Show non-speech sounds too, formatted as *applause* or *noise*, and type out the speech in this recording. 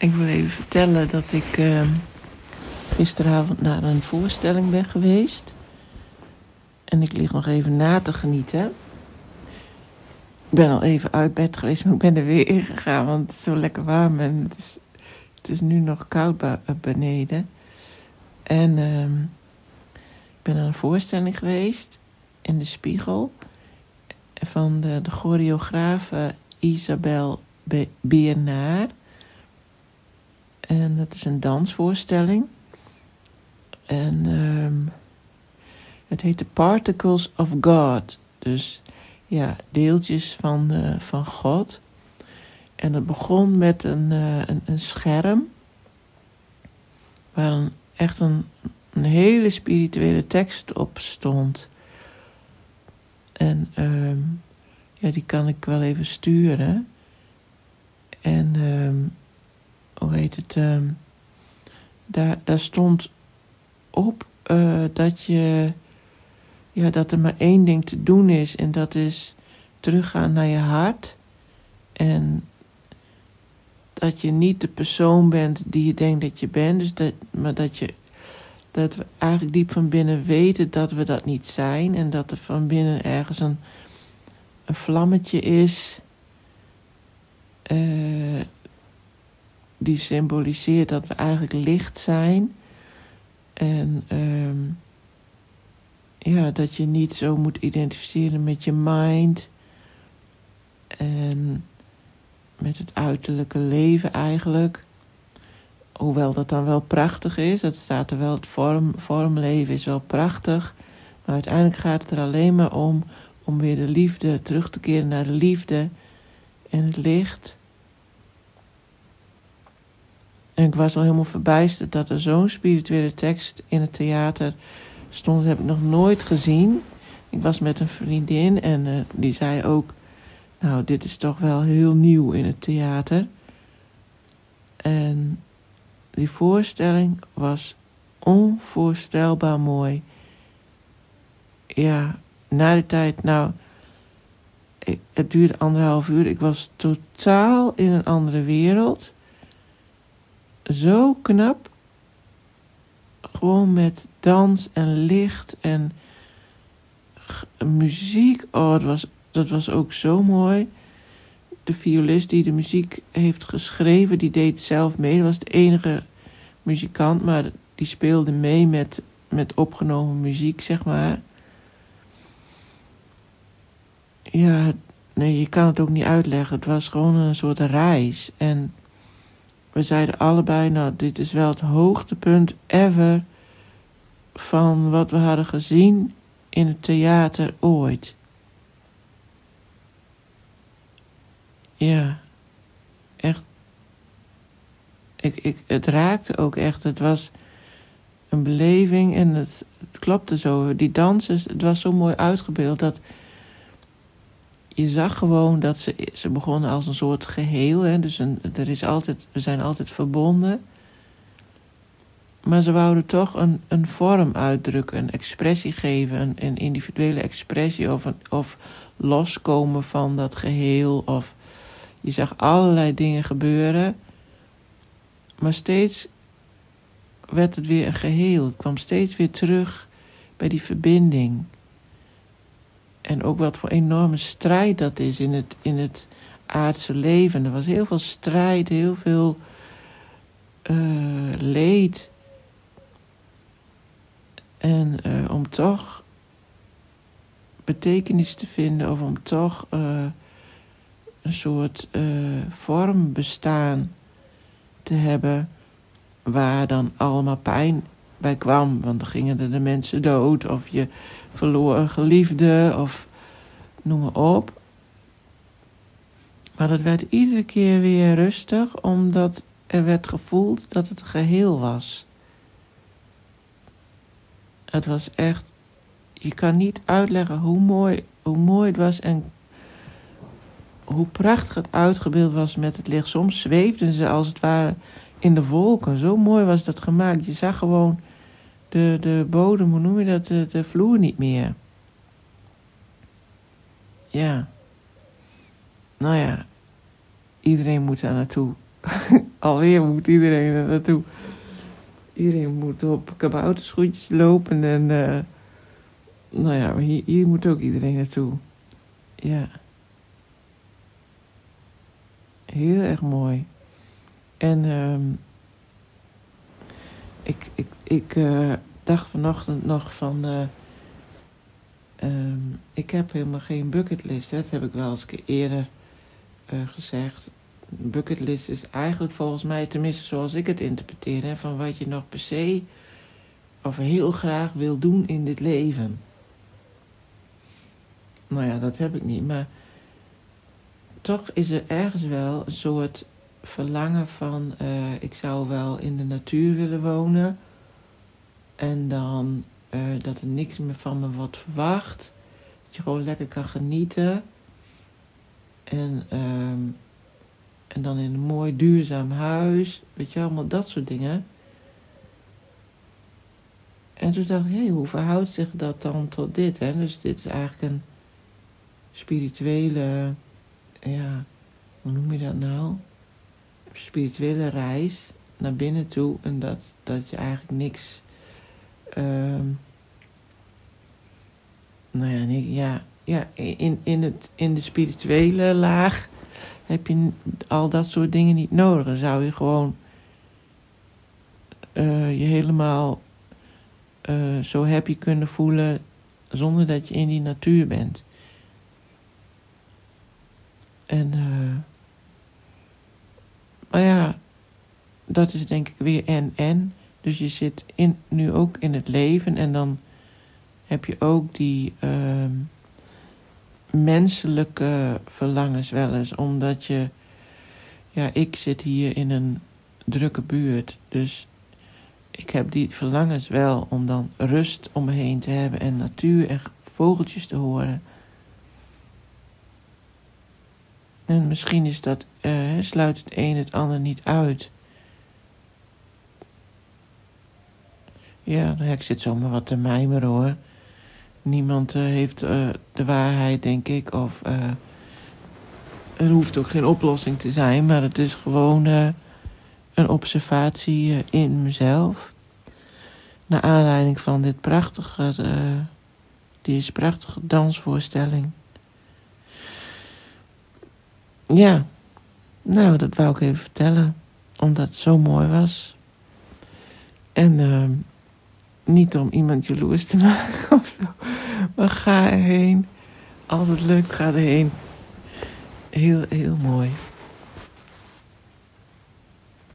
Ik wil even vertellen dat ik uh, gisteravond naar een voorstelling ben geweest. En ik lig nog even na te genieten. Ik ben al even uit bed geweest, maar ik ben er weer ingegaan, want het is zo lekker warm en het is, het is nu nog koud beneden. En uh, ik ben naar een voorstelling geweest in de Spiegel van de, de choreografe Isabel Biernaar. En dat is een dansvoorstelling. En um, het heet The Particles of God. Dus ja, deeltjes van, uh, van God. En het begon met een, uh, een, scherm. Waar een, echt een, hele spirituele tekst op stond. En um, ja, die kan ik wel even sturen. En um, hoe het? Um, daar, daar stond op uh, dat je. Ja, dat er maar één ding te doen is. En dat is teruggaan naar je hart. En dat je niet de persoon bent die je denkt dat je bent. Dus dat, maar dat je. Dat we eigenlijk diep van binnen weten dat we dat niet zijn. En dat er van binnen ergens een, een vlammetje is. Uh, die symboliseert dat we eigenlijk licht zijn. En um, ja, dat je niet zo moet identificeren met je mind. En met het uiterlijke leven eigenlijk. Hoewel dat dan wel prachtig is. Dat staat er wel, het vorm, vormleven is wel prachtig. Maar uiteindelijk gaat het er alleen maar om om weer de liefde terug te keren naar de liefde en het licht. En ik was al helemaal verbijsterd dat er zo'n spirituele tekst in het theater stond. Dat heb ik nog nooit gezien. Ik was met een vriendin en uh, die zei ook: Nou, dit is toch wel heel nieuw in het theater. En die voorstelling was onvoorstelbaar mooi. Ja, na die tijd, nou, het duurde anderhalf uur. Ik was totaal in een andere wereld zo knap. Gewoon met dans en licht en muziek. Oh, dat was, dat was ook zo mooi. De violist die de muziek heeft geschreven, die deed zelf mee. Dat was de enige muzikant, maar die speelde mee met, met opgenomen muziek, zeg maar. Ja, nee, je kan het ook niet uitleggen. Het was gewoon een soort reis. En we zeiden allebei, nou, dit is wel het hoogtepunt ever van wat we hadden gezien in het theater ooit. Ja, echt. Ik, ik, het raakte ook echt. Het was een beleving en het, het klopte zo. Die dansers, het was zo mooi uitgebeeld dat je zag gewoon dat ze, ze begonnen als een soort geheel. Hè? Dus een, er is altijd, we zijn altijd verbonden. Maar ze wouden toch een, een vorm uitdrukken, een expressie geven, een, een individuele expressie of, een, of loskomen van dat geheel. Of je zag allerlei dingen gebeuren, maar steeds werd het weer een geheel. Het kwam steeds weer terug bij die verbinding. En ook wat voor enorme strijd dat is in het, in het aardse leven. Er was heel veel strijd, heel veel uh, leed. En uh, om toch betekenis te vinden of om toch uh, een soort vorm bestaan te hebben waar dan allemaal pijn bij kwam. Want dan gingen er de mensen dood of je verloor een geliefde of noem maar op. Maar het werd iedere keer weer rustig, omdat er werd gevoeld dat het geheel was. Het was echt, je kan niet uitleggen hoe mooi, hoe mooi het was en hoe prachtig het uitgebeeld was met het licht. Soms zweefden ze als het ware in de wolken. Zo mooi was dat gemaakt. Je zag gewoon de, de bodem, hoe noem je dat, de, de vloer niet meer. Ja. Nou ja, iedereen moet daar naartoe. *laughs* alweer moet iedereen er naartoe. Iedereen moet op kabouterschoentjes lopen en... Uh, nou ja, hier, hier moet ook iedereen naartoe. Ja. Heel erg mooi. En um, ik, ik, ik uh, dacht vanochtend nog van... Uh, um, ik heb helemaal geen bucketlist. Dat heb ik wel eens eerder uh, gezegd. Bucketlist is eigenlijk volgens mij, tenminste zoals ik het interpreteer... Hè, van wat je nog per se of heel graag wil doen in dit leven. Nou ja, dat heb ik niet, maar toch is er ergens wel een soort verlangen van, uh, ik zou wel in de natuur willen wonen. En dan uh, dat er niks meer van me wordt verwacht. Dat je gewoon lekker kan genieten. En, um, en dan in een mooi duurzaam huis. Weet je, allemaal dat soort dingen. En toen dacht ik, hé, hoe verhoudt zich dat dan tot dit? Hè? Dus dit is eigenlijk een spirituele, ja, hoe noem je dat nou? Spirituele reis naar binnen toe en dat, dat je eigenlijk niks, um, nou ja, ja, ja in, in, het, in de spirituele laag heb je al dat soort dingen niet nodig. Dan zou je gewoon uh, je helemaal uh, zo happy kunnen voelen zonder dat je in die natuur bent. En, uh, maar ja, dat is denk ik weer en en. Dus je zit in, nu ook in het leven en dan heb je ook die uh, menselijke verlangens wel eens. Omdat je, ja, ik zit hier in een drukke buurt. Dus ik heb die verlangens wel om dan rust om me heen te hebben en natuur en vogeltjes te horen. En misschien is dat, uh, sluit het een het ander niet uit. Ja, ik zit zomaar wat te mijmeren hoor. Niemand uh, heeft uh, de waarheid, denk ik. Of er hoeft ook geen oplossing te zijn, maar het is gewoon een observatie in mezelf. Naar aanleiding van dit prachtige, deze prachtige dansvoorstelling. Ja, nou, dat wou ik even vertellen, omdat het zo mooi was. En uh, niet om iemand jaloers te *laughs* maken of zo, maar ga erheen. Als het lukt, ga erheen. Heel, heel mooi.